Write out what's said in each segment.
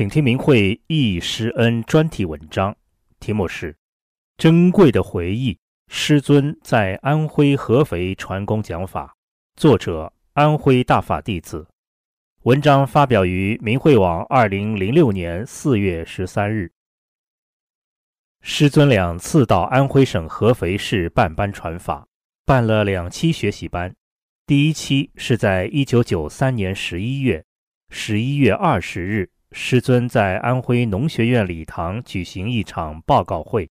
请听明慧忆师恩专题文章，题目是《珍贵的回忆：师尊在安徽合肥传功讲法》，作者安徽大法弟子。文章发表于明慧网，二零零六年四月十三日。师尊两次到安徽省合肥市办班传法，办了两期学习班。第一期是在一九九三年十一月，十一月二十日。师尊在安徽农学院礼堂举行一场报告会。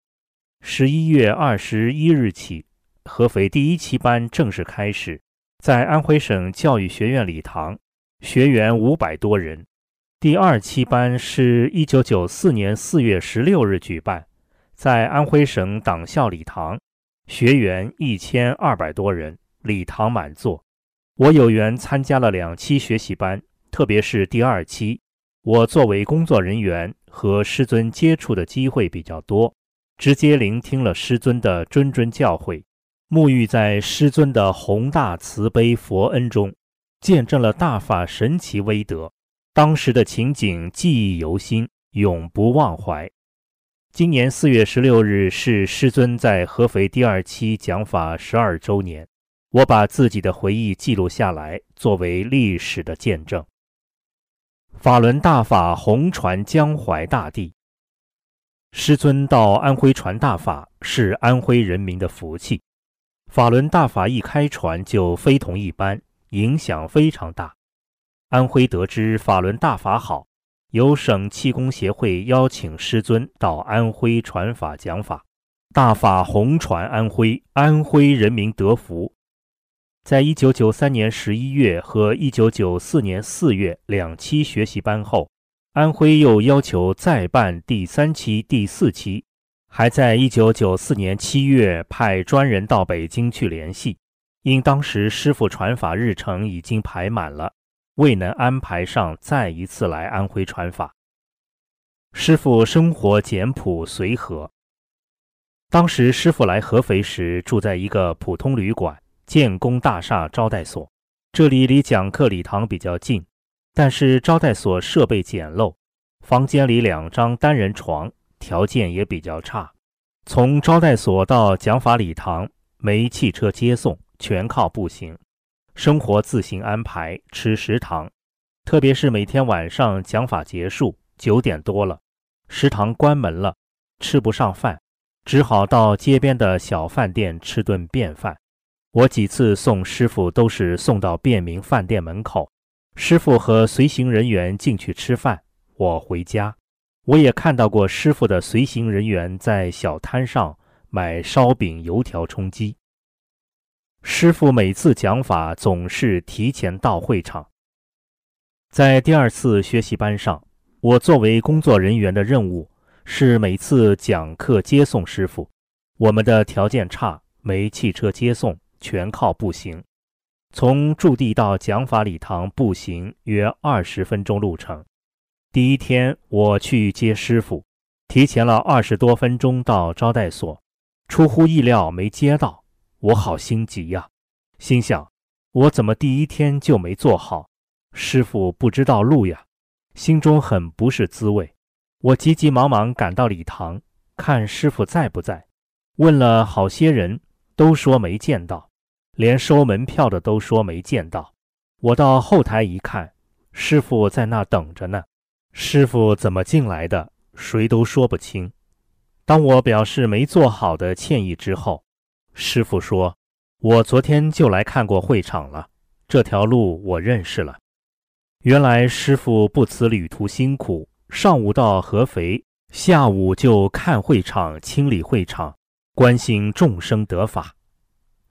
十一月二十一日起，合肥第一期班正式开始，在安徽省教育学院礼堂，学员五百多人。第二期班是一九九四年四月十六日举办，在安徽省党校礼堂，学员一千二百多人，礼堂满座。我有缘参加了两期学习班，特别是第二期。我作为工作人员和师尊接触的机会比较多，直接聆听了师尊的谆谆教诲，沐浴在师尊的宏大慈悲佛恩中，见证了大法神奇威德。当时的情景记忆犹新，永不忘怀。今年四月十六日是师尊在合肥第二期讲法十二周年，我把自己的回忆记录下来，作为历史的见证。法轮大法红传江淮大地，师尊到安徽传大法是安徽人民的福气。法轮大法一开传就非同一般，影响非常大。安徽得知法轮大法好，由省气功协会邀请师尊到安徽传法讲法，大法红传安徽，安徽人民得福。在一九九三年十一月和一九九四年四月两期学习班后，安徽又要求再办第三期、第四期，还在一九九四年七月派专人到北京去联系，因当时师傅传法日程已经排满了，未能安排上再一次来安徽传法。师傅生活简朴随和，当时师傅来合肥时住在一个普通旅馆。建工大厦招待所，这里离讲课礼堂比较近，但是招待所设备简陋，房间里两张单人床，条件也比较差。从招待所到讲法礼堂没汽车接送，全靠步行。生活自行安排，吃食堂，特别是每天晚上讲法结束九点多了，食堂关门了，吃不上饭，只好到街边的小饭店吃顿便饭。我几次送师傅都是送到便民饭店门口，师傅和随行人员进去吃饭，我回家。我也看到过师傅的随行人员在小摊上买烧饼、油条充饥。师傅每次讲法总是提前到会场。在第二次学习班上，我作为工作人员的任务是每次讲课接送师傅。我们的条件差，没汽车接送。全靠步行，从驻地到讲法礼堂步行约二十分钟路程。第一天我去接师傅，提前了二十多分钟到招待所，出乎意料没接到，我好心急呀，心想我怎么第一天就没做好？师傅不知道路呀，心中很不是滋味。我急急忙忙赶到礼堂，看师傅在不在，问了好些人，都说没见到。连收门票的都说没见到，我到后台一看，师傅在那等着呢。师傅怎么进来的，谁都说不清。当我表示没做好的歉意之后，师傅说：“我昨天就来看过会场了，这条路我认识了。原来师傅不辞旅途辛苦，上午到合肥，下午就看会场、清理会场，关心众生得法。”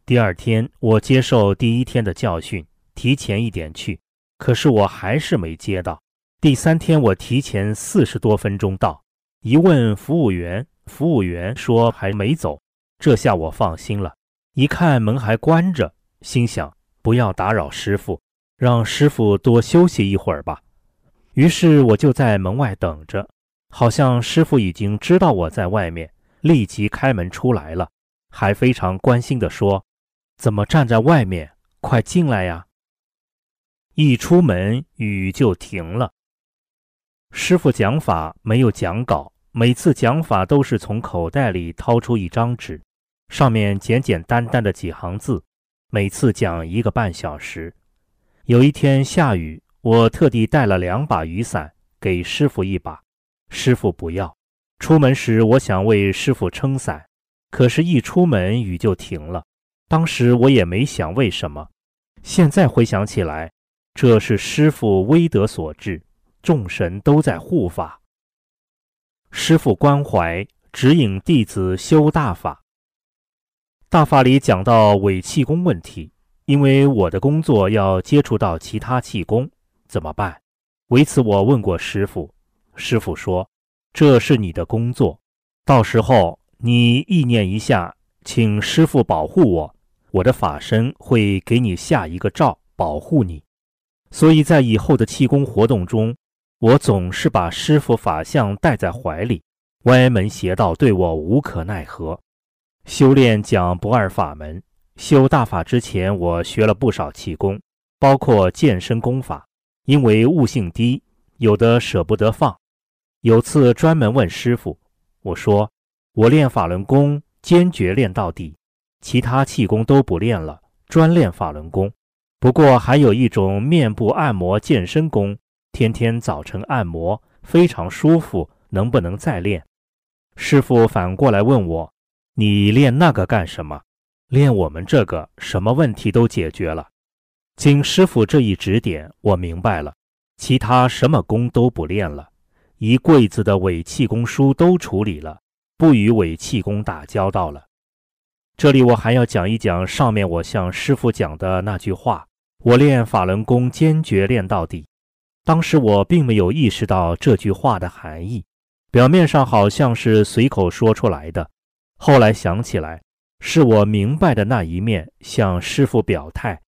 第二天，我接受第一天的教训，提前一点去，可是我还是没接到。第三天，我提前四十多分钟到，一问服务员，服务员说还没走。这下我放心了，一看门还关着，心想不要打扰师傅，让师傅多休息一会儿吧。于是我就在门外等着，好像师傅已经知道我在外面，立即开门出来了，还非常关心地说：“怎么站在外面？快进来呀！”一出门，雨就停了。师傅讲法没有讲稿，每次讲法都是从口袋里掏出一张纸，上面简简单单的几行字，每次讲一个半小时。有一天下雨，我特地带了两把雨伞给师傅一把，师傅不要。出门时我想为师傅撑伞，可是，一出门雨就停了。当时我也没想为什么，现在回想起来，这是师傅威德所致。众神都在护法，师傅关怀指引弟子修大法。大法里讲到伪气功问题，因为我的工作要接触到其他气功，怎么办？为此我问过师傅，师傅说：“这是你的工作，到时候你意念一下，请师傅保护我，我的法身会给你下一个罩，保护你。所以在以后的气功活动中。”我总是把师傅法相带在怀里，歪门邪道对我无可奈何。修炼讲不二法门，修大法之前，我学了不少气功，包括健身功法。因为悟性低，有的舍不得放。有次专门问师傅，我说：“我练法轮功，坚决练到底，其他气功都不练了，专练法轮功。不过还有一种面部按摩健身功。”天天早晨按摩非常舒服，能不能再练？师傅反过来问我：“你练那个干什么？练我们这个，什么问题都解决了。”经师傅这一指点，我明白了，其他什么功都不练了，一柜子的伪气功书都处理了，不与伪气功打交道了。这里我还要讲一讲上面我向师傅讲的那句话：“我练法轮功，坚决练到底。”当时我并没有意识到这句话的含义，表面上好像是随口说出来的。后来想起来，是我明白的那一面，向师傅表态，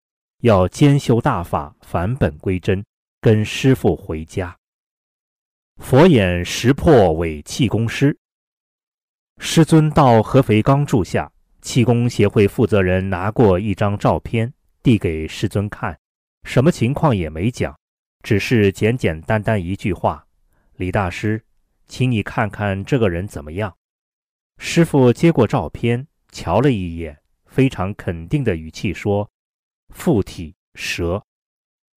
要兼修大法，返本归真，跟师傅回家。佛眼识破伪气功师，师尊到合肥刚住下，气功协会负责人拿过一张照片递给师尊看，什么情况也没讲。只是简简单单一句话：“李大师，请你看看这个人怎么样。”师傅接过照片，瞧了一眼，非常肯定的语气说：“附体蛇。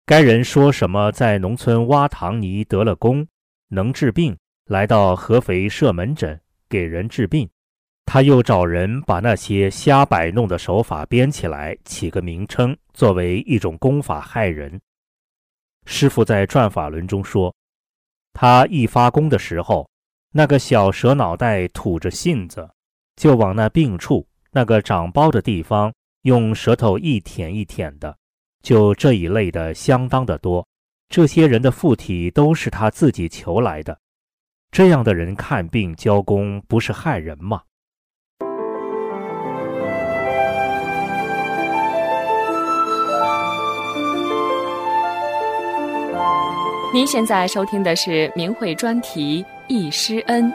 该人说什么在农村挖糖泥得了功，能治病，来到合肥设门诊给人治病。他又找人把那些瞎摆弄的手法编起来，起个名称，作为一种功法害人。”师傅在转法轮中说：“他一发功的时候，那个小蛇脑袋吐着信子，就往那病处那个长包的地方用舌头一舔一舔的，就这一类的相当的多。这些人的附体都是他自己求来的。这样的人看病教功，不是害人吗？”您现在收听的是明慧专题《易师恩》。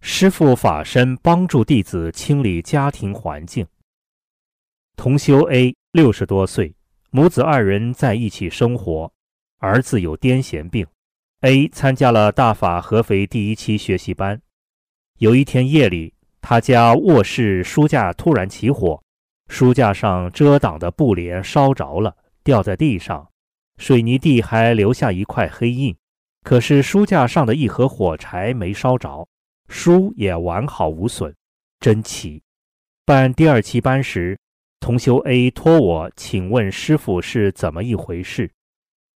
师父法身帮助弟子清理家庭环境。同修 A 六十多岁，母子二人在一起生活，儿子有癫痫病。A 参加了大法合肥第一期学习班。有一天夜里，他家卧室书架突然起火，书架上遮挡的布帘烧着了，掉在地上，水泥地还留下一块黑印。可是书架上的一盒火柴没烧着，书也完好无损，真奇。办第二期班时，同修 A 托我请问师傅是怎么一回事。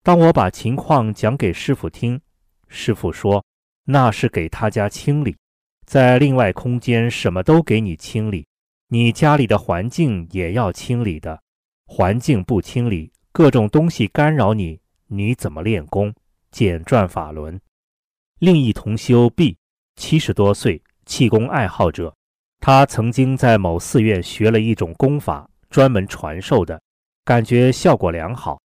当我把情况讲给师傅听，师傅说那是给他家清理，在另外空间什么都给你清理，你家里的环境也要清理的。环境不清理，各种东西干扰你，你怎么练功？简转法轮。另一同修 B，七十多岁，气功爱好者。他曾经在某寺院学了一种功法，专门传授的，感觉效果良好，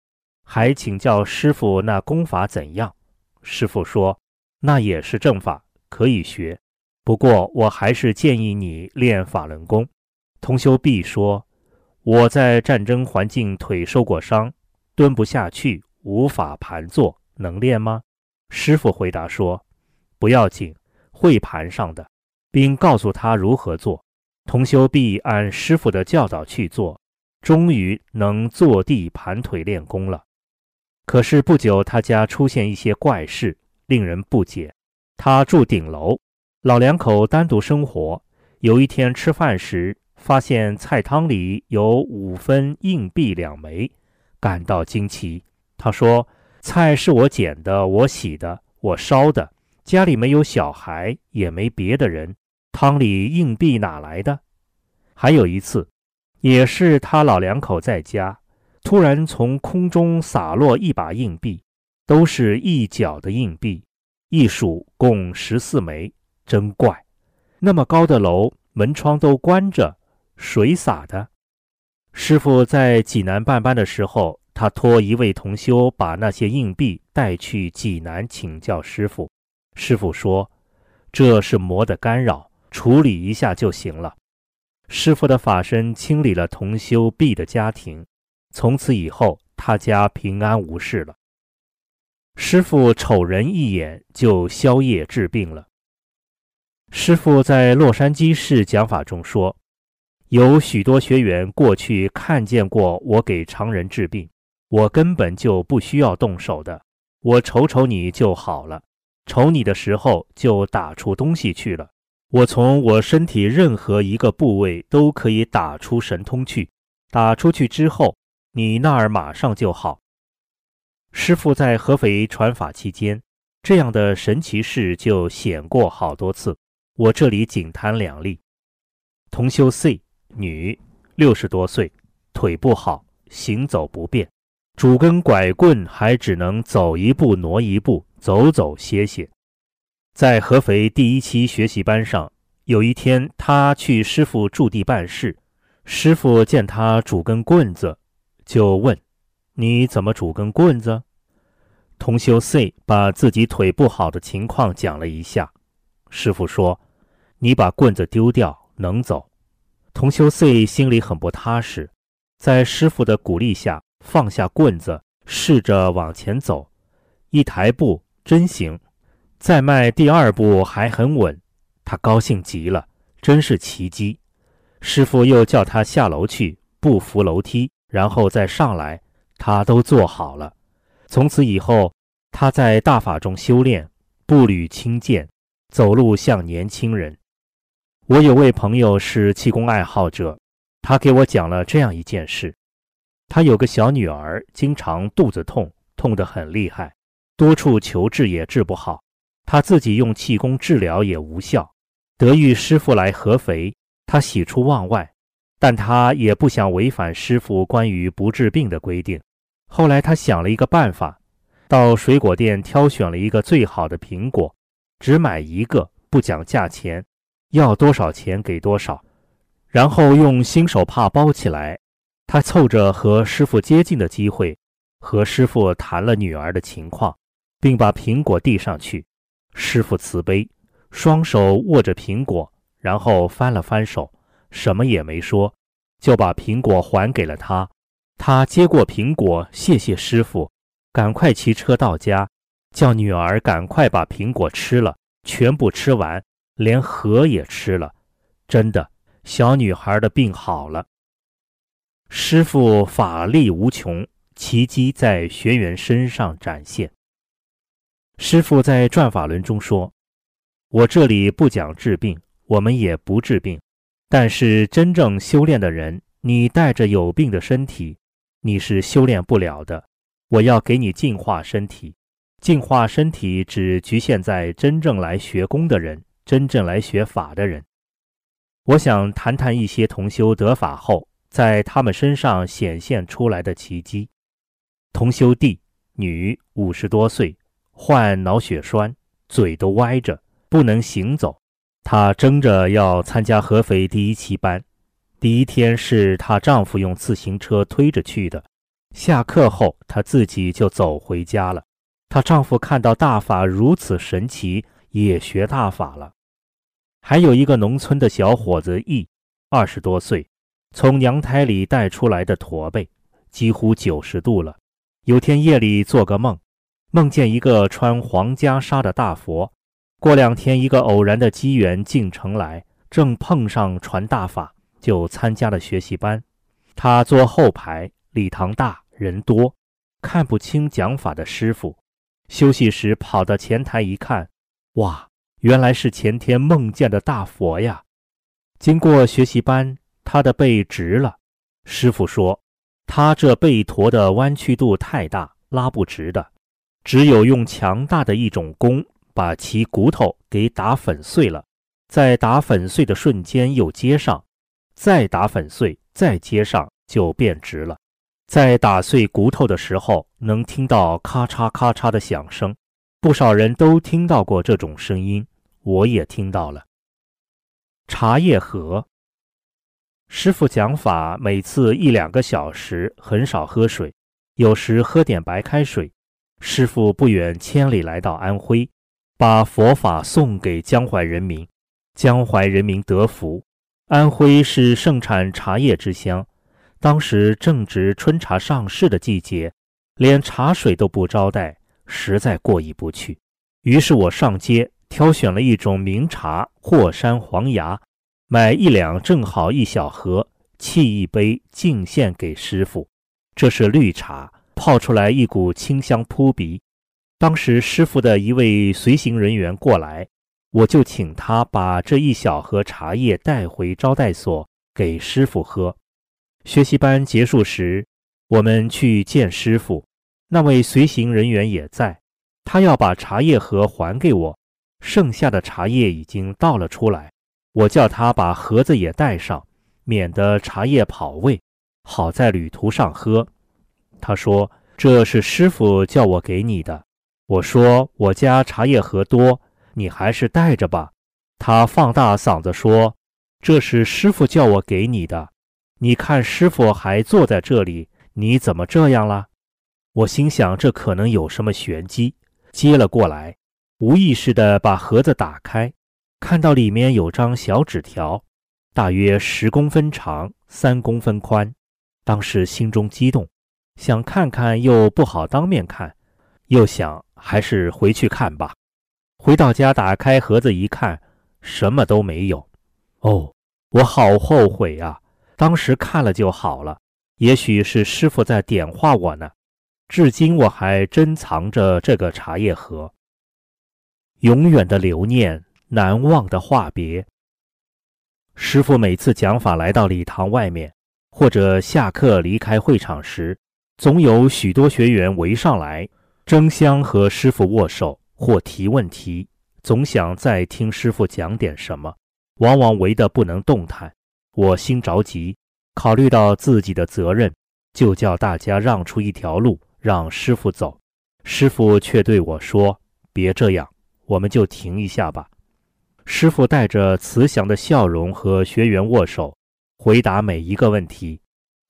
还请教师傅那功法怎样。师傅说那也是正法，可以学。不过我还是建议你练法轮功。同修 B 说。我在战争环境腿受过伤，蹲不下去，无法盘坐，能练吗？师傅回答说：“不要紧，会盘上的，并告诉他如何做。”同修毕按师傅的教导去做，终于能坐地盘腿练功了。可是不久，他家出现一些怪事，令人不解。他住顶楼，老两口单独生活。有一天吃饭时，发现菜汤里有五分硬币两枚，感到惊奇。他说：“菜是我捡的，我洗的，我烧的。家里没有小孩，也没别的人，汤里硬币哪来的？”还有一次，也是他老两口在家，突然从空中洒落一把硬币，都是一角的硬币，一数共十四枚，真怪！那么高的楼，门窗都关着。水洒的，师傅在济南办班的时候，他托一位同修把那些硬币带去济南请教师傅。师傅说：“这是魔的干扰，处理一下就行了。”师傅的法身清理了同修 B 的家庭，从此以后他家平安无事了。师傅瞅人一眼就消业治病了。师傅在洛杉矶市讲法中说。有许多学员过去看见过我给常人治病，我根本就不需要动手的，我瞅瞅你就好了，瞅你的时候就打出东西去了，我从我身体任何一个部位都可以打出神通去，打出去之后，你那儿马上就好。师傅在合肥传法期间，这样的神奇事就显过好多次，我这里仅谈两例。同修 C。女，六十多岁，腿不好，行走不便，拄根拐棍还只能走一步挪一步，走走歇歇。在合肥第一期学习班上，有一天他去师傅驻地办事，师傅见他拄根棍子，就问：“你怎么拄根棍子？”同修 C 把自己腿不好的情况讲了一下，师傅说：“你把棍子丢掉，能走。”同修 C 心里很不踏实，在师傅的鼓励下放下棍子，试着往前走，一抬步真行，再迈第二步还很稳，他高兴极了，真是奇迹。师傅又叫他下楼去，不扶楼梯，然后再上来，他都做好了。从此以后，他在大法中修炼，步履轻健，走路像年轻人。我有位朋友是气功爱好者，他给我讲了这样一件事：他有个小女儿，经常肚子痛，痛得很厉害，多处求治也治不好，他自己用气功治疗也无效。得遇师傅来合肥，他喜出望外，但他也不想违反师傅关于不治病的规定。后来他想了一个办法，到水果店挑选了一个最好的苹果，只买一个，不讲价钱。要多少钱给多少，然后用新手帕包起来。他凑着和师傅接近的机会，和师傅谈了女儿的情况，并把苹果递上去。师傅慈悲，双手握着苹果，然后翻了翻手，什么也没说，就把苹果还给了他。他接过苹果，谢谢师傅，赶快骑车到家，叫女儿赶快把苹果吃了，全部吃完。连核也吃了，真的，小女孩的病好了。师傅法力无穷，奇迹在学员身上展现。师傅在转法轮中说：“我这里不讲治病，我们也不治病。但是真正修炼的人，你带着有病的身体，你是修炼不了的。我要给你净化身体。净化身体只局限在真正来学功的人，真正来学法的人。我想谈谈一些同修得法后，在他们身上显现出来的奇迹。同修弟，女，五十多岁，患脑血栓，嘴都歪着，不能行走。她争着要参加合肥第一期班。第一天是她丈夫用自行车推着去的，下课后她自己就走回家了。她丈夫看到大法如此神奇，也学大法了。还有一个农村的小伙子易，二十多岁，从娘胎里带出来的驼背，几乎九十度了。有天夜里做个梦，梦见一个穿黄袈裟的大佛。过两天一个偶然的机缘进城来，正碰上传大法，就参加了学习班。他坐后排，礼堂大人多，看不清讲法的师傅。休息时跑到前台一看，哇，原来是前天梦见的大佛呀！经过学习班，他的背直了。师傅说，他这背驼的弯曲度太大，拉不直的，只有用强大的一种功，把其骨头给打粉碎了，在打粉碎的瞬间又接上，再打粉碎，再接上，就变直了。在打碎骨头的时候，能听到咔嚓咔嚓的响声，不少人都听到过这种声音，我也听到了。茶叶盒，师傅讲法，每次一两个小时，很少喝水，有时喝点白开水。师傅不远千里来到安徽，把佛法送给江淮人民，江淮人民得福。安徽是盛产茶叶之乡。当时正值春茶上市的季节，连茶水都不招待，实在过意不去。于是我上街挑选了一种名茶——霍山黄芽，买一两正好一小盒，沏一杯敬献给师傅。这是绿茶，泡出来一股清香扑鼻。当时师傅的一位随行人员过来，我就请他把这一小盒茶叶带回招待所给师傅喝。学习班结束时，我们去见师傅。那位随行人员也在，他要把茶叶盒还给我。剩下的茶叶已经倒了出来，我叫他把盒子也带上，免得茶叶跑味，好在旅途上喝。他说：“这是师傅叫我给你的。”我说：“我家茶叶盒多，你还是带着吧。”他放大嗓子说：“这是师傅叫我给你的。”你看，师傅还坐在这里，你怎么这样了？我心想，这可能有什么玄机，接了过来，无意识地把盒子打开，看到里面有张小纸条，大约十公分长，三公分宽。当时心中激动，想看看，又不好当面看，又想还是回去看吧。回到家，打开盒子一看，什么都没有。哦，我好后悔啊！当时看了就好了，也许是师傅在点化我呢。至今我还珍藏着这个茶叶盒。永远的留念，难忘的话别。师傅每次讲法来到礼堂外面，或者下课离开会场时，总有许多学员围上来，争相和师傅握手或提问题，总想再听师傅讲点什么，往往围得不能动弹。我心着急，考虑到自己的责任，就叫大家让出一条路，让师傅走。师傅却对我说：“别这样，我们就停一下吧。”师傅带着慈祥的笑容和学员握手，回答每一个问题。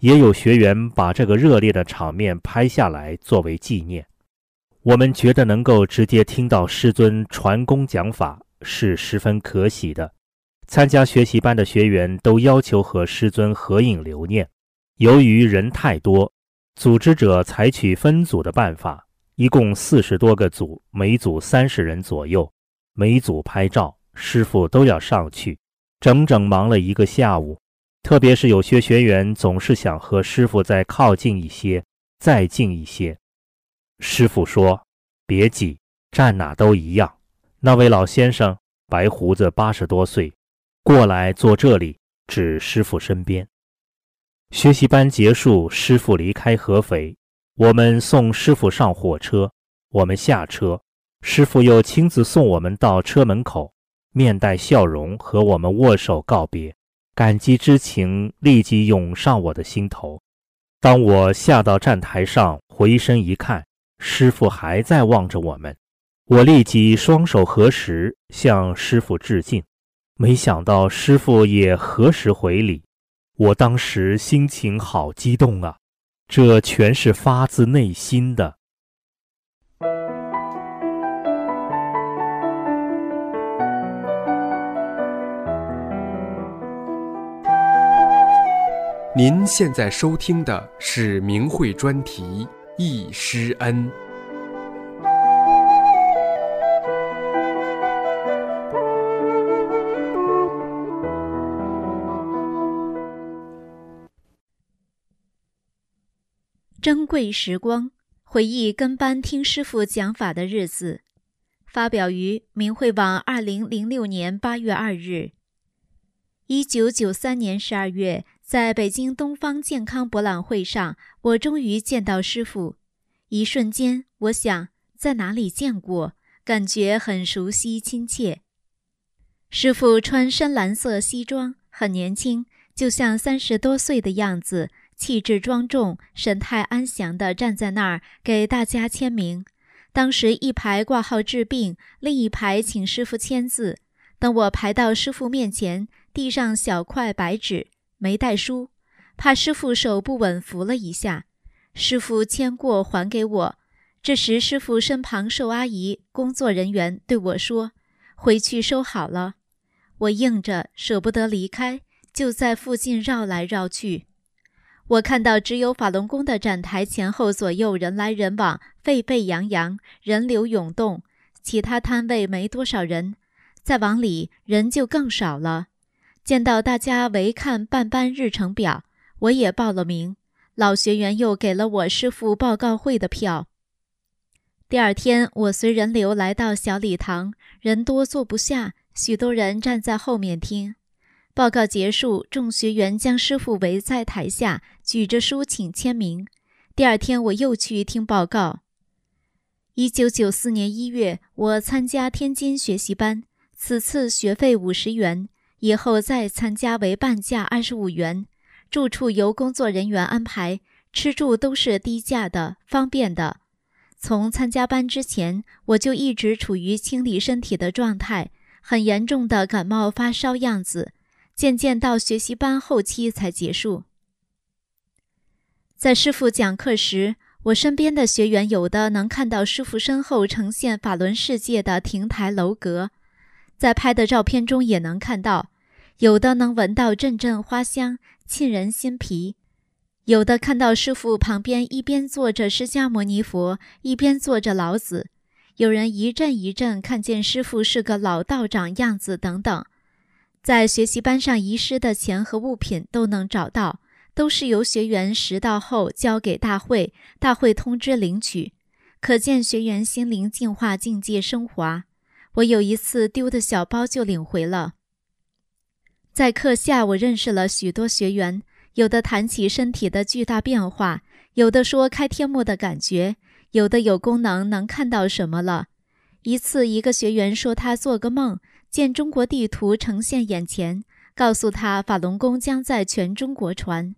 也有学员把这个热烈的场面拍下来作为纪念。我们觉得能够直接听到师尊传功讲法是十分可喜的。参加学习班的学员都要求和师尊合影留念。由于人太多，组织者采取分组的办法，一共四十多个组，每组三十人左右，每组拍照，师傅都要上去，整整忙了一个下午。特别是有些学员总是想和师傅再靠近一些，再近一些。师傅说：“别挤，站哪都一样。”那位老先生，白胡子，八十多岁。过来坐这里，指师傅身边。学习班结束，师傅离开合肥，我们送师傅上火车，我们下车，师傅又亲自送我们到车门口，面带笑容和我们握手告别，感激之情立即涌上我的心头。当我下到站台上，回身一看，师傅还在望着我们，我立即双手合十向师傅致敬。没想到师傅也合十回礼，我当时心情好激动啊！这全是发自内心的。您现在收听的是明慧专题《易师恩》。珍贵时光，回忆跟班听师傅讲法的日子，发表于明慧网，二零零六年八月二日。一九九三年十二月，在北京东方健康博览会上，我终于见到师傅。一瞬间，我想在哪里见过，感觉很熟悉亲切。师傅穿深蓝色西装，很年轻，就像三十多岁的样子。气质庄重，神态安详地站在那儿给大家签名。当时一排挂号治病，另一排请师傅签字。等我排到师傅面前，递上小块白纸，没带书，怕师傅手不稳，扶了一下。师傅签过，还给我。这时，师傅身旁寿阿姨工作人员对我说：“回去收好了。”我应着，舍不得离开，就在附近绕来绕去。我看到只有法轮功的展台前后左右人来人往，沸沸扬扬，人流涌动。其他摊位没多少人，再往里人就更少了。见到大家围看办班日程表，我也报了名。老学员又给了我师傅报告会的票。第二天，我随人流来到小礼堂，人多坐不下，许多人站在后面听。报告结束，众学员将师傅围在台下，举着书请签名。第二天，我又去听报告。一九九四年一月，我参加天津学习班，此次学费五十元，以后再参加为半价二十五元，住处由工作人员安排，吃住都是低价的，方便的。从参加班之前，我就一直处于清理身体的状态，很严重的感冒发烧样子。渐渐到学习班后期才结束。在师傅讲课时，我身边的学员有的能看到师傅身后呈现法轮世界的亭台楼阁，在拍的照片中也能看到；有的能闻到阵阵花香，沁人心脾；有的看到师傅旁边一边坐着释迦牟尼佛，一边坐着老子；有人一阵一阵看见师傅是个老道长样子，等等。在学习班上遗失的钱和物品都能找到，都是由学员拾到后交给大会，大会通知领取，可见学员心灵净化、境界升华。我有一次丢的小包就领回了。在课下，我认识了许多学员，有的谈起身体的巨大变化，有的说开天目的感觉，有的有功能能看到什么了。一次，一个学员说他做个梦。见中国地图呈现眼前，告诉他法轮功将在全中国传。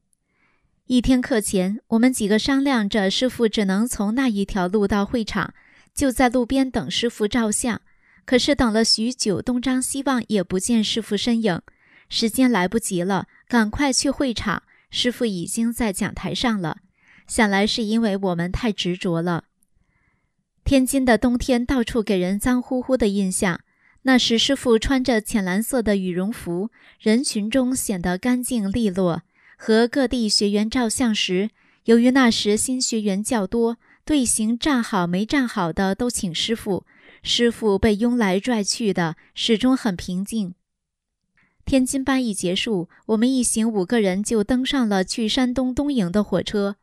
一天课前，我们几个商量着，师傅只能从那一条路到会场，就在路边等师傅照相。可是等了许久，东张西望也不见师傅身影，时间来不及了，赶快去会场，师傅已经在讲台上了。想来是因为我们太执着了。天津的冬天到处给人脏乎乎的印象。那时，师傅穿着浅蓝色的羽绒服，人群中显得干净利落。和各地学员照相时，由于那时新学员较多，队形站好没站好的都请师傅，师傅被拥来拽去的，始终很平静。天津班一结束，我们一行五个人就登上了去山东东营的火车。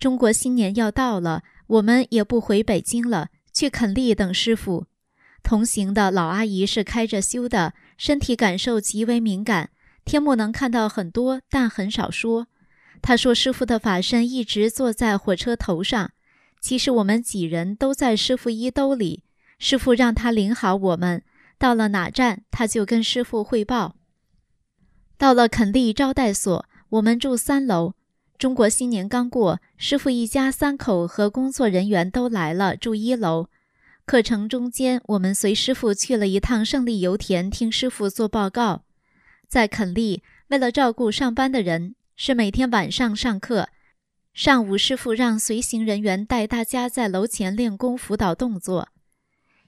中国新年要到了，我们也不回北京了，去垦利等师傅。同行的老阿姨是开着修的，身体感受极为敏感，天目能看到很多，但很少说。他说：“师傅的法身一直坐在火车头上，其实我们几人都在师傅衣兜里。师傅让他领好我们，到了哪站他就跟师傅汇报。到了肯利招待所，我们住三楼。中国新年刚过，师傅一家三口和工作人员都来了，住一楼。课程中间，我们随师傅去了一趟胜利油田，听师傅做报告。在肯利，为了照顾上班的人。”是每天晚上上课，上午师傅让随行人员带大家在楼前练功辅导动作。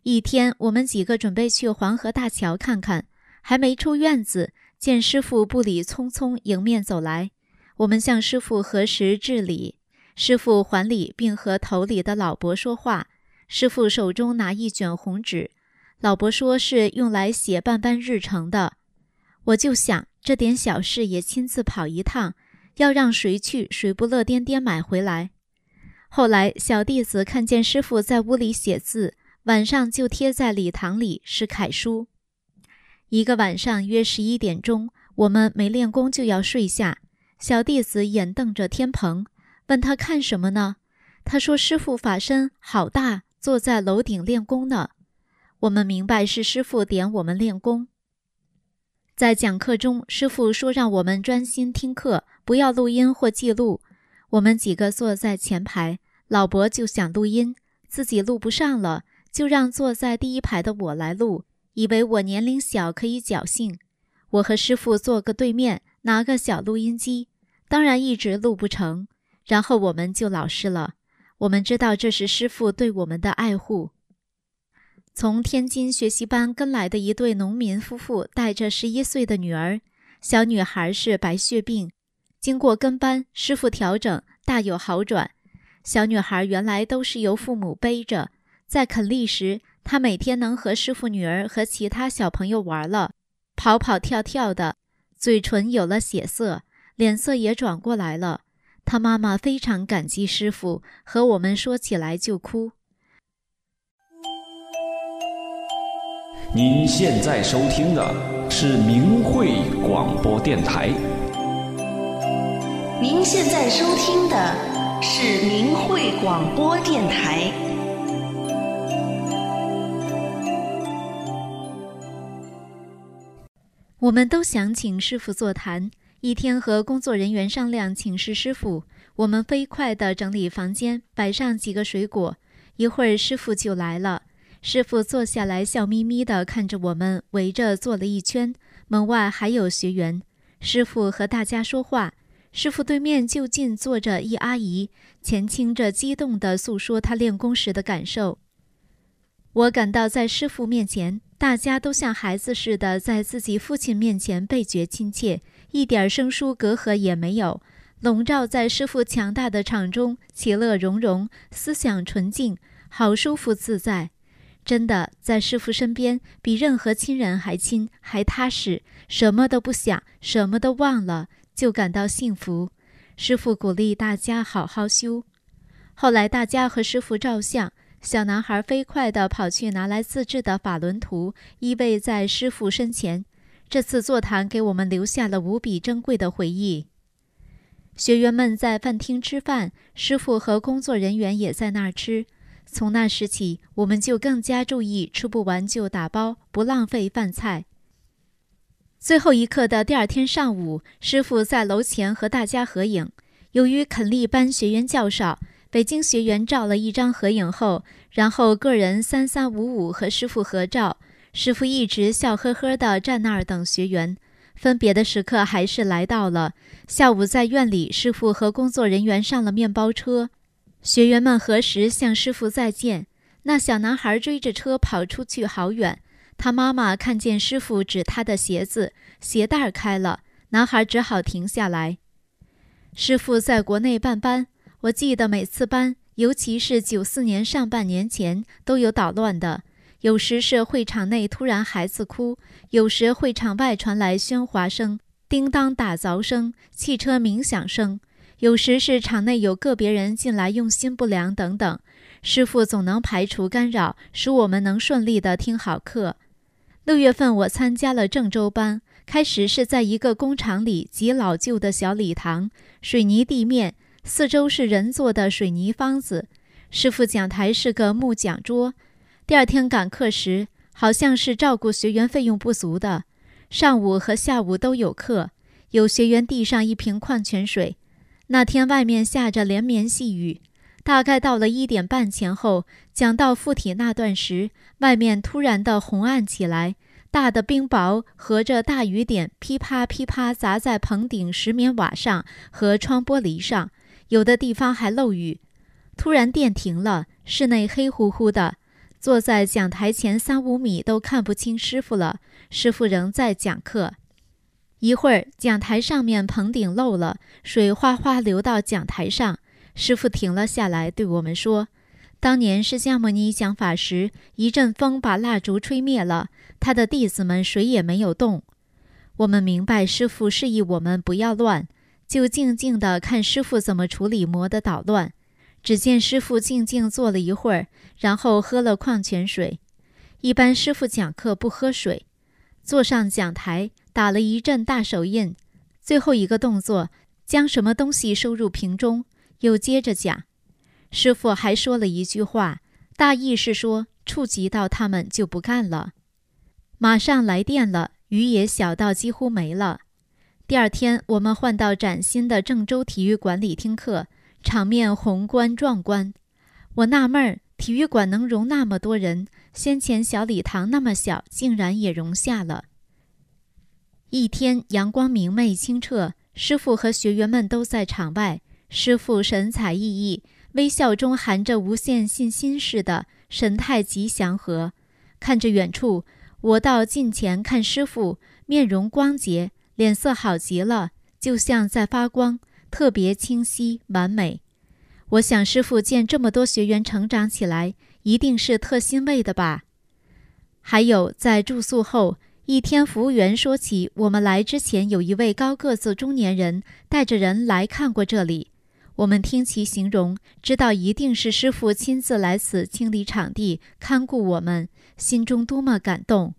一天，我们几个准备去黄河大桥看看，还没出院子，见师傅步履匆匆迎面走来。我们向师傅合十致礼，师傅还礼，并和头里的老伯说话。师傅手中拿一卷红纸，老伯说是用来写办班日程的。我就想。这点小事也亲自跑一趟，要让谁去？谁不乐颠颠买回来？后来小弟子看见师傅在屋里写字，晚上就贴在礼堂里，是楷书。一个晚上约十一点钟，我们没练功就要睡下。小弟子眼瞪着天棚，问他看什么呢？他说：“师傅法身好大，坐在楼顶练功呢。”我们明白是师傅点我们练功。在讲课中，师傅说让我们专心听课，不要录音或记录。我们几个坐在前排，老伯就想录音，自己录不上了，就让坐在第一排的我来录，以为我年龄小可以侥幸。我和师傅坐个对面，拿个小录音机，当然一直录不成。然后我们就老实了，我们知道这是师傅对我们的爱护。从天津学习班跟来的一对农民夫妇，带着十一岁的女儿，小女孩是白血病，经过跟班，师傅调整，大有好转。小女孩原来都是由父母背着，在肯利时，她每天能和师傅女儿和其他小朋友玩了，跑跑跳跳的，嘴唇有了血色，脸色也转过来了。她妈妈非常感激师傅，和我们说起来就哭。您现在收听的是明慧广播电台。您现在收听的是明慧广播电台。我们都想请师傅座谈。一天和工作人员商量请示师傅，我们飞快地整理房间，摆上几个水果。一会儿师傅就来了。师傅坐下来，笑眯眯地看着我们，围着坐了一圈。门外还有学员。师傅和大家说话。师傅对面就近坐着一阿姨，前倾着，激动地诉说她练功时的感受。我感到在师傅面前，大家都像孩子似的，在自己父亲面前倍觉亲切，一点生疏隔阂也没有，笼罩在师傅强大的场中，其乐融融，思想纯净，好舒服自在。真的在师傅身边，比任何亲人还亲，还踏实，什么都不想，什么都忘了，就感到幸福。师傅鼓励大家好好修。后来大家和师傅照相，小男孩飞快地跑去拿来自制的法轮图，依偎在师傅身前。这次座谈给我们留下了无比珍贵的回忆。学员们在饭厅吃饭，师傅和工作人员也在那儿吃。从那时起，我们就更加注意吃不完就打包，不浪费饭菜。最后一课的第二天上午，师傅在楼前和大家合影。由于肯利班学员较少，北京学员照了一张合影后，然后个人三三五五和师傅合照。师傅一直笑呵呵地站那儿等学员。分别的时刻还是来到了。下午在院里，师傅和工作人员上了面包车。学员们何时向师傅再见？那小男孩追着车跑出去好远。他妈妈看见师傅指他的鞋子，鞋带开了，男孩只好停下来。师傅在国内办班，我记得每次班，尤其是九四年上半年前，都有捣乱的。有时是会场内突然孩子哭，有时会场外传来喧哗声、叮当打凿声、汽车鸣响声。有时是场内有个别人进来用心不良等等，师傅总能排除干扰，使我们能顺利的听好课。六月份我参加了郑州班，开始是在一个工厂里极老旧的小礼堂，水泥地面，四周是人做的水泥方子。师傅讲台是个木讲桌。第二天赶课时，好像是照顾学员费用不足的，上午和下午都有课。有学员递上一瓶矿泉水。那天外面下着连绵细雨，大概到了一点半前后，讲到附体那段时，外面突然的红暗起来，大的冰雹和着大雨点噼啪噼啪砸在棚顶石棉瓦上和窗玻璃上，有的地方还漏雨。突然电停了，室内黑乎乎的，坐在讲台前三五米都看不清师傅了。师傅仍在讲课。一会儿，讲台上面棚顶漏了，水哗哗流到讲台上。师傅停了下来，对我们说：“当年释迦牟尼讲法时，一阵风把蜡烛吹灭了，他的弟子们谁也没有动。”我们明白师傅示意我们不要乱，就静静地看师傅怎么处理魔的捣乱。只见师傅静静坐了一会儿，然后喝了矿泉水。一般师傅讲课不喝水，坐上讲台。打了一阵大手印，最后一个动作将什么东西收入瓶中，又接着讲。师傅还说了一句话，大意是说触及到他们就不干了。马上来电了，雨也小到几乎没了。第二天我们换到崭新的郑州体育馆里听课，场面宏观壮观。我纳闷儿，体育馆能容那么多人，先前小礼堂那么小，竟然也容下了。一天阳光明媚清澈，师傅和学员们都在场外。师傅神采奕奕，微笑中含着无限信心似的，神态极祥和。看着远处，我到近前看师傅，面容光洁，脸色好极了，就像在发光，特别清晰完美。我想师傅见这么多学员成长起来，一定是特欣慰的吧。还有在住宿后。一天，服务员说起，我们来之前，有一位高个子中年人带着人来看过这里。我们听其形容，知道一定是师傅亲自来此清理场地、看顾我们，心中多么感动。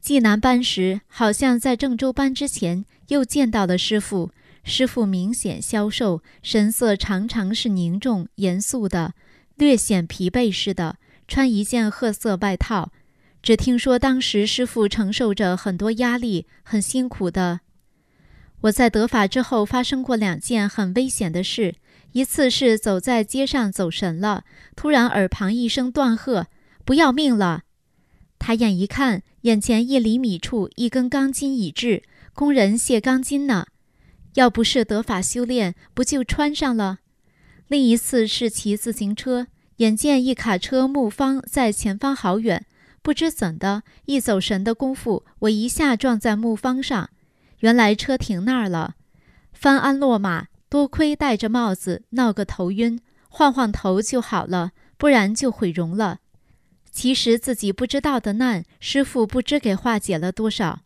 济南班时，好像在郑州班之前又见到了师傅，师傅明显消瘦，神色常常是凝重严肃的，略显疲惫似的，穿一件褐色外套。只听说当时师傅承受着很多压力，很辛苦的。我在得法之后发生过两件很危险的事，一次是走在街上走神了，突然耳旁一声断喝：“不要命了！”抬眼一看，眼前一厘米处一根钢筋已至，工人卸钢筋呢。要不是得法修炼，不就穿上了？另一次是骑自行车，眼见一卡车木方在前方好远。不知怎的，一走神的功夫，我一下撞在木方上。原来车停那儿了。翻鞍落马，多亏戴着帽子，闹个头晕，晃晃头就好了，不然就毁容了。其实自己不知道的难，师傅不知给化解了多少。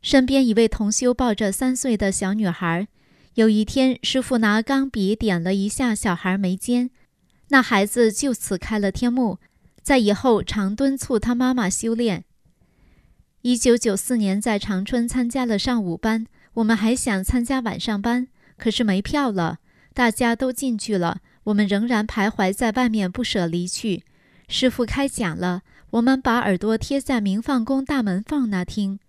身边一位同修抱着三岁的小女孩，有一天师傅拿钢笔点了一下小孩眉间，那孩子就此开了天目。在以后常敦促他妈妈修炼。一九九四年在长春参加了上午班，我们还想参加晚上班，可是没票了。大家都进去了，我们仍然徘徊在外面，不舍离去。师傅开讲了，我们把耳朵贴在明放宫大门缝那听。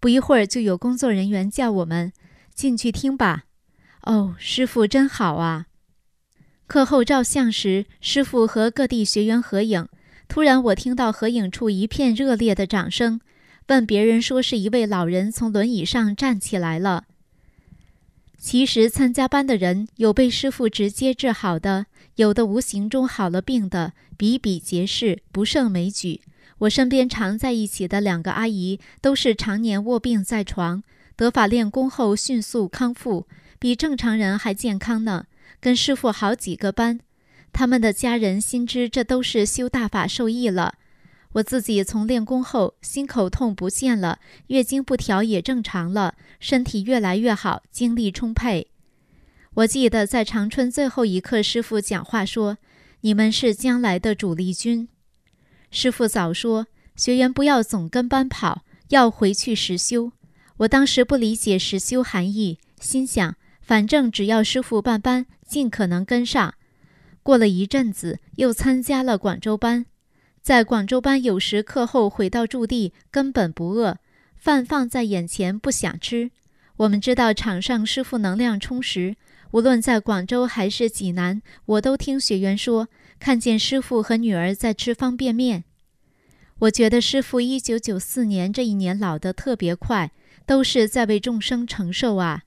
不一会儿，就有工作人员叫我们进去听吧。哦，师傅真好啊！课后照相时，师傅和各地学员合影。突然，我听到合影处一片热烈的掌声。问别人说是一位老人从轮椅上站起来了。其实参加班的人有被师傅直接治好的，有的无形中好了病的，比比皆是，不胜枚举。我身边常在一起的两个阿姨，都是常年卧病在床，得法练功后迅速康复，比正常人还健康呢。跟师傅好几个班。他们的家人心知这都是修大法受益了。我自己从练功后，心口痛不见了，月经不调也正常了，身体越来越好，精力充沛。我记得在长春最后一课，师傅讲话说：“你们是将来的主力军。”师傅早说，学员不要总跟班跑，要回去实修。我当时不理解实修含义，心想，反正只要师傅办班，尽可能跟上。过了一阵子，又参加了广州班。在广州班，有时课后回到驻地，根本不饿，饭放在眼前不想吃。我们知道场上师傅能量充实，无论在广州还是济南，我都听学员说，看见师傅和女儿在吃方便面。我觉得师傅一九九四年这一年老得特别快。都是在为众生承受啊！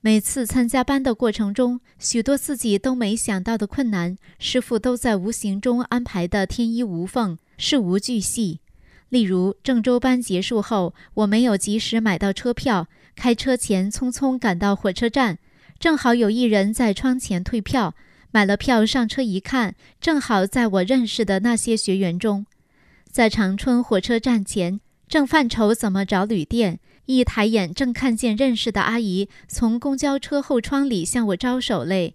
每次参加班的过程中，许多自己都没想到的困难，师傅都在无形中安排的天衣无缝、事无巨细。例如，郑州班结束后，我没有及时买到车票，开车前匆匆赶到火车站，正好有一人在窗前退票，买了票上车一看，正好在我认识的那些学员中。在长春火车站前，正犯愁怎么找旅店。一抬眼，正看见认识的阿姨从公交车后窗里向我招手嘞。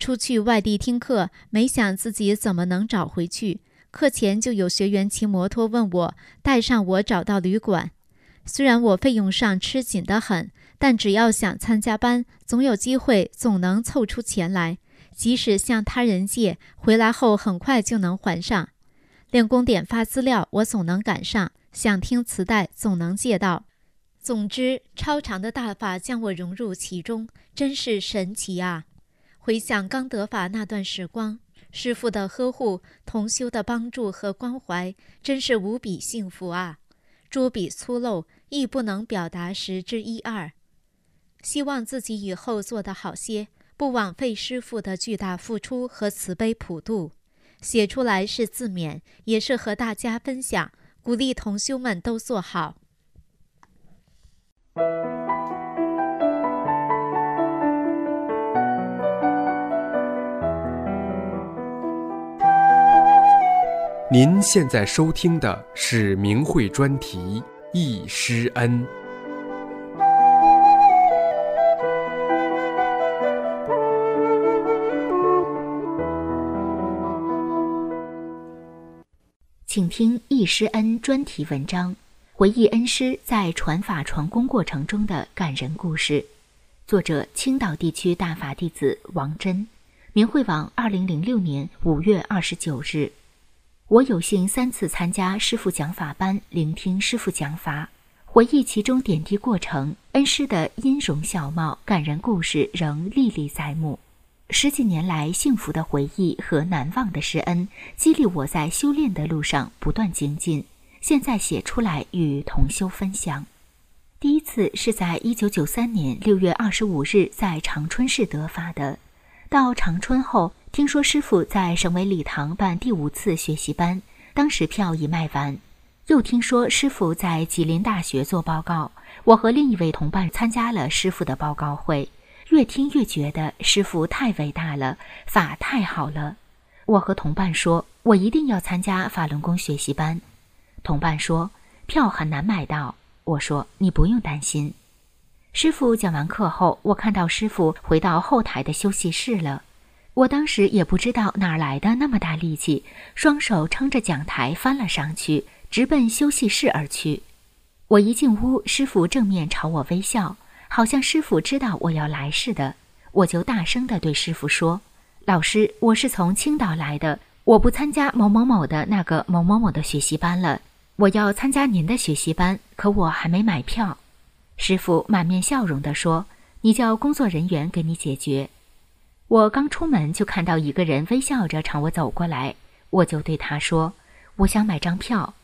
出去外地听课，没想自己怎么能找回去。课前就有学员骑摩托问我带上我找到旅馆。虽然我费用上吃紧得很，但只要想参加班，总有机会，总能凑出钱来。即使向他人借，回来后很快就能还上。练功点发资料，我总能赶上。想听磁带，总能借到。总之，超长的大法将我融入其中，真是神奇啊！回想刚得法那段时光，师傅的呵护、同修的帮助和关怀，真是无比幸福啊！拙笔粗陋，亦不能表达十之一二。希望自己以后做得好些，不枉费师傅的巨大付出和慈悲普度。写出来是自勉，也是和大家分享，鼓励同修们都做好。您现在收听的是明慧专题《易师恩》。请听易师恩专题文章。回忆恩师在传法传功过程中的感人故事，作者青岛地区大法弟子王真，明慧网二零零六年五月二十九日。我有幸三次参加师傅讲法班，聆听师傅讲法，回忆其中点滴过程，恩师的音容笑貌、感人故事仍历历在目。十几年来幸福的回忆和难忘的师恩，激励我在修炼的路上不断精进。现在写出来与同修分享。第一次是在一九九三年六月二十五日在长春市得法的。到长春后，听说师傅在省委礼堂办第五次学习班，当时票已卖完。又听说师傅在吉林大学做报告，我和另一位同伴参加了师傅的报告会。越听越觉得师傅太伟大了，法太好了。我和同伴说：“我一定要参加法轮功学习班。”同伴说：“票很难买到。”我说：“你不用担心。”师傅讲完课后，我看到师傅回到后台的休息室了。我当时也不知道哪来的那么大力气，双手撑着讲台翻了上去，直奔休息室而去。我一进屋，师傅正面朝我微笑，好像师傅知道我要来似的。我就大声地对师傅说：“老师，我是从青岛来的，我不参加某某某的那个某某某的学习班了。”我要参加您的学习班，可我还没买票。师傅满面笑容地说：“你叫工作人员给你解决。”我刚出门就看到一个人微笑着朝我走过来，我就对他说：“我想买张票。”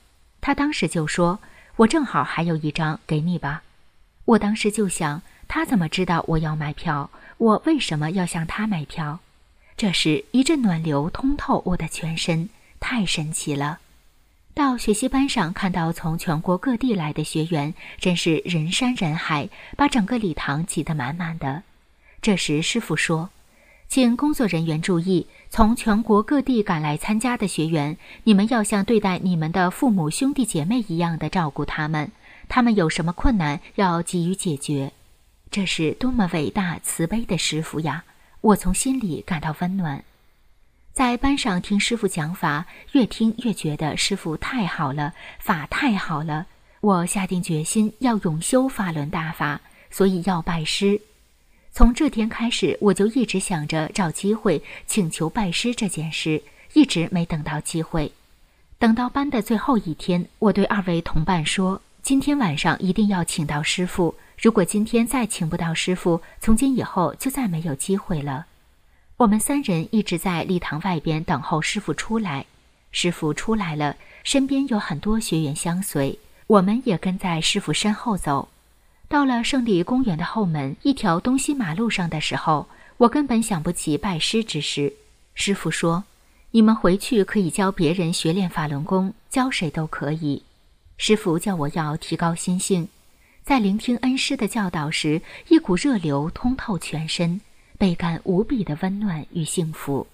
他当时就说：“我正好还有一张，给你吧。”我当时就想，他怎么知道我要买票？我为什么要向他买票？这时一阵暖流通透我的全身，太神奇了。到学习班上，看到从全国各地来的学员，真是人山人海，把整个礼堂挤得满满的。这时，师傅说：“请工作人员注意，从全国各地赶来参加的学员，你们要像对待你们的父母兄弟姐妹一样的照顾他们。他们有什么困难，要给予解决。这是多么伟大慈悲的师傅呀！我从心里感到温暖。”在班上听师傅讲法，越听越觉得师傅太好了，法太好了。我下定决心要永修法轮大法，所以要拜师。从这天开始，我就一直想着找机会请求拜师这件事，一直没等到机会。等到班的最后一天，我对二位同伴说：“今天晚上一定要请到师傅。如果今天再请不到师傅，从今以后就再没有机会了。”我们三人一直在礼堂外边等候师傅出来。师傅出来了，身边有很多学员相随，我们也跟在师傅身后走。到了胜利公园的后门一条东西马路上的时候，我根本想不起拜师之事。师傅说。你们回去可以教别人学练法轮功，教谁都可以。师傅叫我要提高心性，在聆听恩师的教导时，一股热流通透全身，倍感无比的温暖与幸福。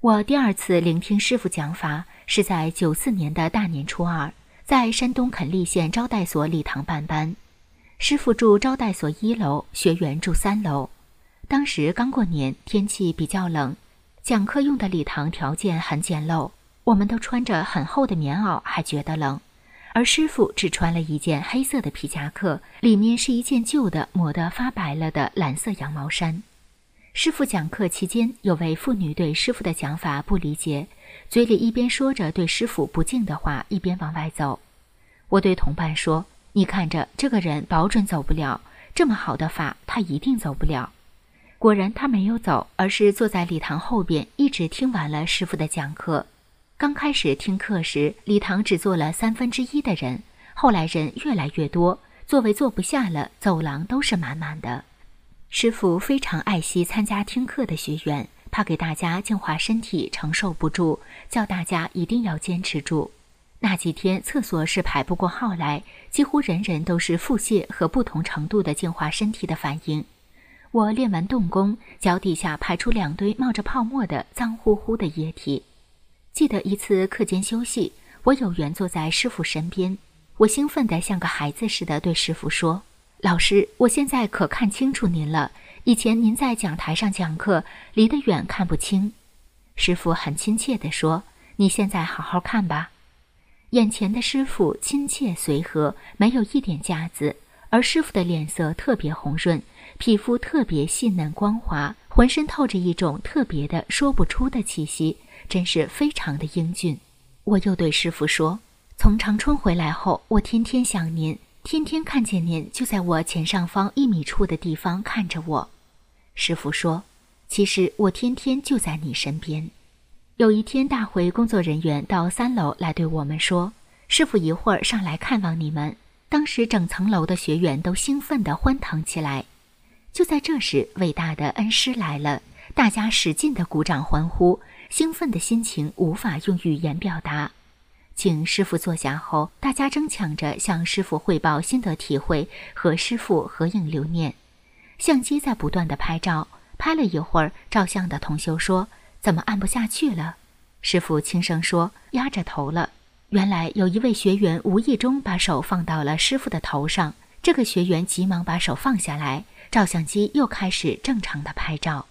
我第二次聆听师傅讲法是在九四年的大年初二，在山东垦利县招待所礼堂办班。师傅住招待所一楼，学员住三楼。当时刚过年，天气比较冷。讲课用的礼堂条件很简陋，我们都穿着很厚的棉袄，还觉得冷。而师傅只穿了一件黑色的皮夹克，里面是一件旧的、磨得发白了的蓝色羊毛衫。师傅讲课期间，有位妇女对师傅的讲法不理解，嘴里一边说着对师傅不敬的话，一边往外走。我对同伴说：“你看着，这个人保准走不了，这么好的法，他一定走不了。”果然，他没有走，而是坐在礼堂后边，一直听完了师傅的讲课。刚开始听课时，礼堂只坐了三分之一的人，后来人越来越多，座位坐不下了，走廊都是满满的。师傅非常爱惜参加听课的学员，怕给大家净化身体承受不住，叫大家一定要坚持住。那几天厕所是排不过号来，几乎人人都是腹泻和不同程度的净化身体的反应。我练完动功，脚底下排出两堆冒着泡沫的脏乎乎的液体。记得一次课间休息，我有缘坐在师傅身边，我兴奋得像个孩子似的对师傅说：“老师，我现在可看清楚您了。以前您在讲台上讲课，离得远看不清。”师傅很亲切地说：“你现在好好看吧。”眼前的师傅亲切随和，没有一点架子，而师傅的脸色特别红润。皮肤特别细嫩光滑，浑身透着一种特别的说不出的气息，真是非常的英俊。我又对师傅说：“从长春回来后，我天天想您，天天看见您就在我前上方一米处的地方看着我。”师傅说：“其实我天天就在你身边。”有一天，大会工作人员到三楼来对我们说：“师傅一会儿上来看望你们。”当时整层楼的学员都兴奋地欢腾起来。就在这时，伟大的恩师来了，大家使劲的鼓掌欢呼，兴奋的心情无法用语言表达。请师傅坐下后，大家争抢着向师傅汇报心得体会，和师傅合影留念。相机在不断的拍照，拍了一会儿，照相的同修说：“怎么按不下去了？”师傅轻声说：“压着头了。”原来有一位学员无意中把手放到了师傅的头上，这个学员急忙把手放下来。照相机又开始正常的拍照。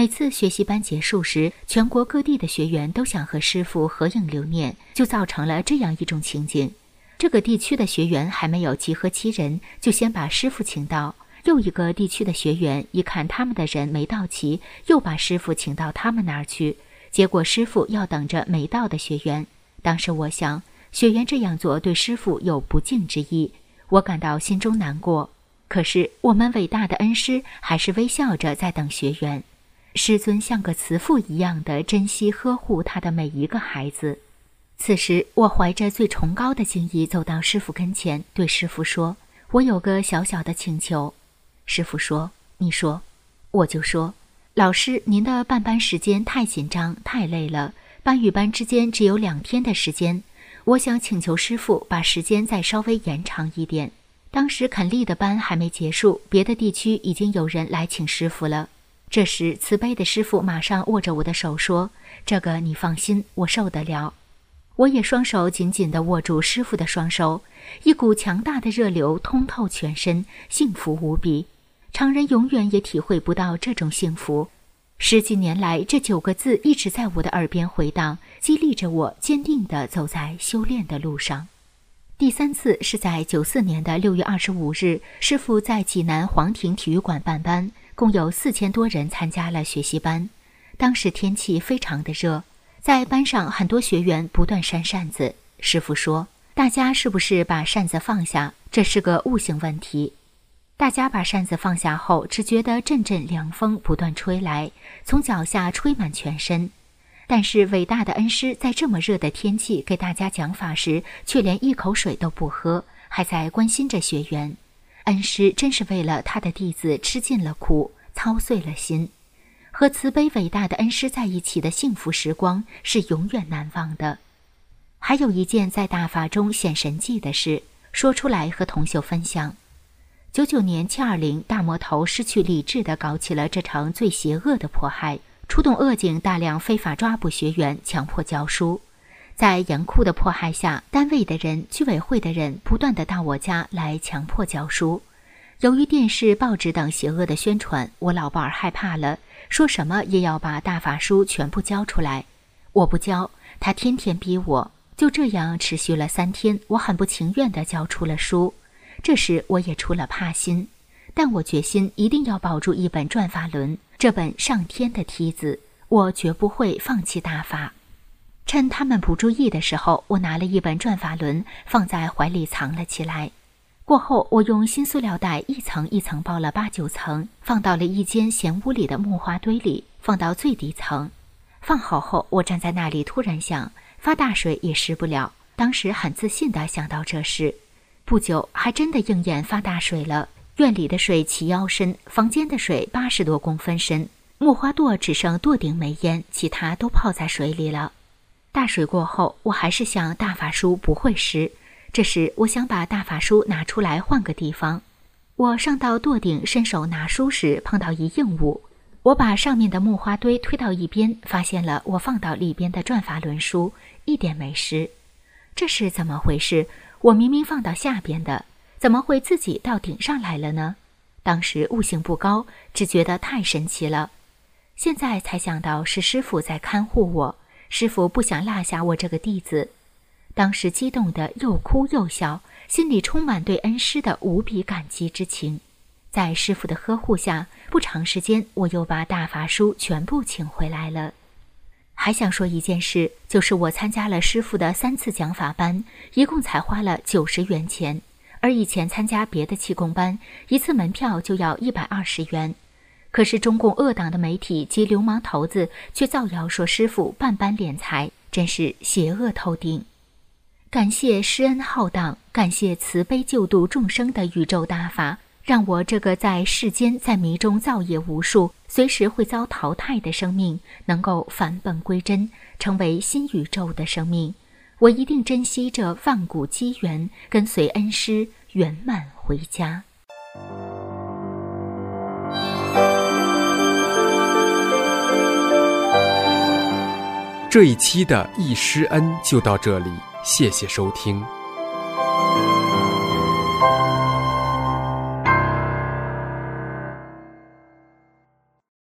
每次学习班结束时，全国各地的学员都想和师傅合影留念，就造成了这样一种情景：这个地区的学员还没有集合齐人，就先把师傅请到；又一个地区的学员一看他们的人没到齐，又把师傅请到他们那儿去。结果师傅要等着没到的学员。当时我想，学员这样做对师傅有不敬之意，我感到心中难过。可是，我们伟大的恩师还是微笑着在等学员。师尊像个慈父一样的珍惜呵护他的每一个孩子。此时，我怀着最崇高的敬意走到师傅跟前，对师傅说：“我有个小小的请求。”师傅说：“你说。”我就说：“老师，您的办班时间太紧张，太累了。班与班之间只有两天的时间，我想请求师傅把时间再稍微延长一点。”当时肯利的班还没结束，别的地区已经有人来请师傅了。这时，慈悲的师傅马上握着我的手说：“这个你放心，我受得了。”我也双手紧紧地握住师傅的双手，一股强大的热流通透全身，幸福无比。常人永远也体会不到这种幸福。十几年来，这九个字一直在我的耳边回荡，激励着我坚定地走在修炼的路上。第三次是在九四年的六月二十五日，师傅在济南皇庭体育馆办班，共有四千多人参加了学习班。当时天气非常的热，在班上很多学员不断扇扇子。师傅说：“大家是不是把扇子放下？这是个悟性问题。”大家把扇子放下后，只觉得阵阵凉风不断吹来，从脚下吹满全身。但是伟大的恩师在这么热的天气给大家讲法时，却连一口水都不喝，还在关心着学员。恩师真是为了他的弟子吃尽了苦，操碎了心。和慈悲伟大的恩师在一起的幸福时光是永远难忘的。还有一件在大法中显神迹的事，说出来和同修分享。九九年七二零大魔头失去理智地搞起了这场最邪恶的迫害。出动恶警，大量非法抓捕学员，强迫教书。在严酷的迫害下，单位的人、居委会的人不断的到我家来强迫教书。由于电视、报纸等邪恶的宣传，我老伴儿害怕了，说什么也要把大法书全部交出来。我不交，他天天逼我。就这样持续了三天，我很不情愿地交出了书。这时我也出了怕心，但我决心一定要保住一本《转法轮》。这本上天的梯子，我绝不会放弃大法。趁他们不注意的时候，我拿了一本转法轮放在怀里藏了起来。过后，我用新塑料袋一层一层包了八九层，放到了一间闲屋里的木花堆里，放到最底层。放好后，我站在那里，突然想发大水也湿不了。当时很自信地想到这事，不久还真的应验发大水了。院里的水齐腰深，房间的水八十多公分深，木花垛只剩垛顶没淹，其他都泡在水里了。大水过后，我还是想大法书不会湿。这时，我想把大法书拿出来换个地方。我上到垛顶，伸手拿书时碰到一硬物，我把上面的木花堆推到一边，发现了我放到里边的转法轮书一点没湿。这是怎么回事？我明明放到下边的。怎么会自己到顶上来了呢？当时悟性不高，只觉得太神奇了。现在才想到是师傅在看护我，师傅不想落下我这个弟子。当时激动的又哭又笑，心里充满对恩师的无比感激之情。在师傅的呵护下，不长时间我又把大法书全部请回来了。还想说一件事，就是我参加了师傅的三次讲法班，一共才花了九十元钱。而以前参加别的气功班，一次门票就要一百二十元。可是中共恶党的媒体及流氓头子却造谣说师傅半班敛财，真是邪恶透顶。感谢施恩浩荡，感谢慈悲救度众生的宇宙大法，让我这个在世间在迷中造业无数、随时会遭淘汰的生命，能够返本归真，成为新宇宙的生命。我一定珍惜这万古机缘，跟随恩师圆满回家。这一期的一师恩就到这里谢谢收听。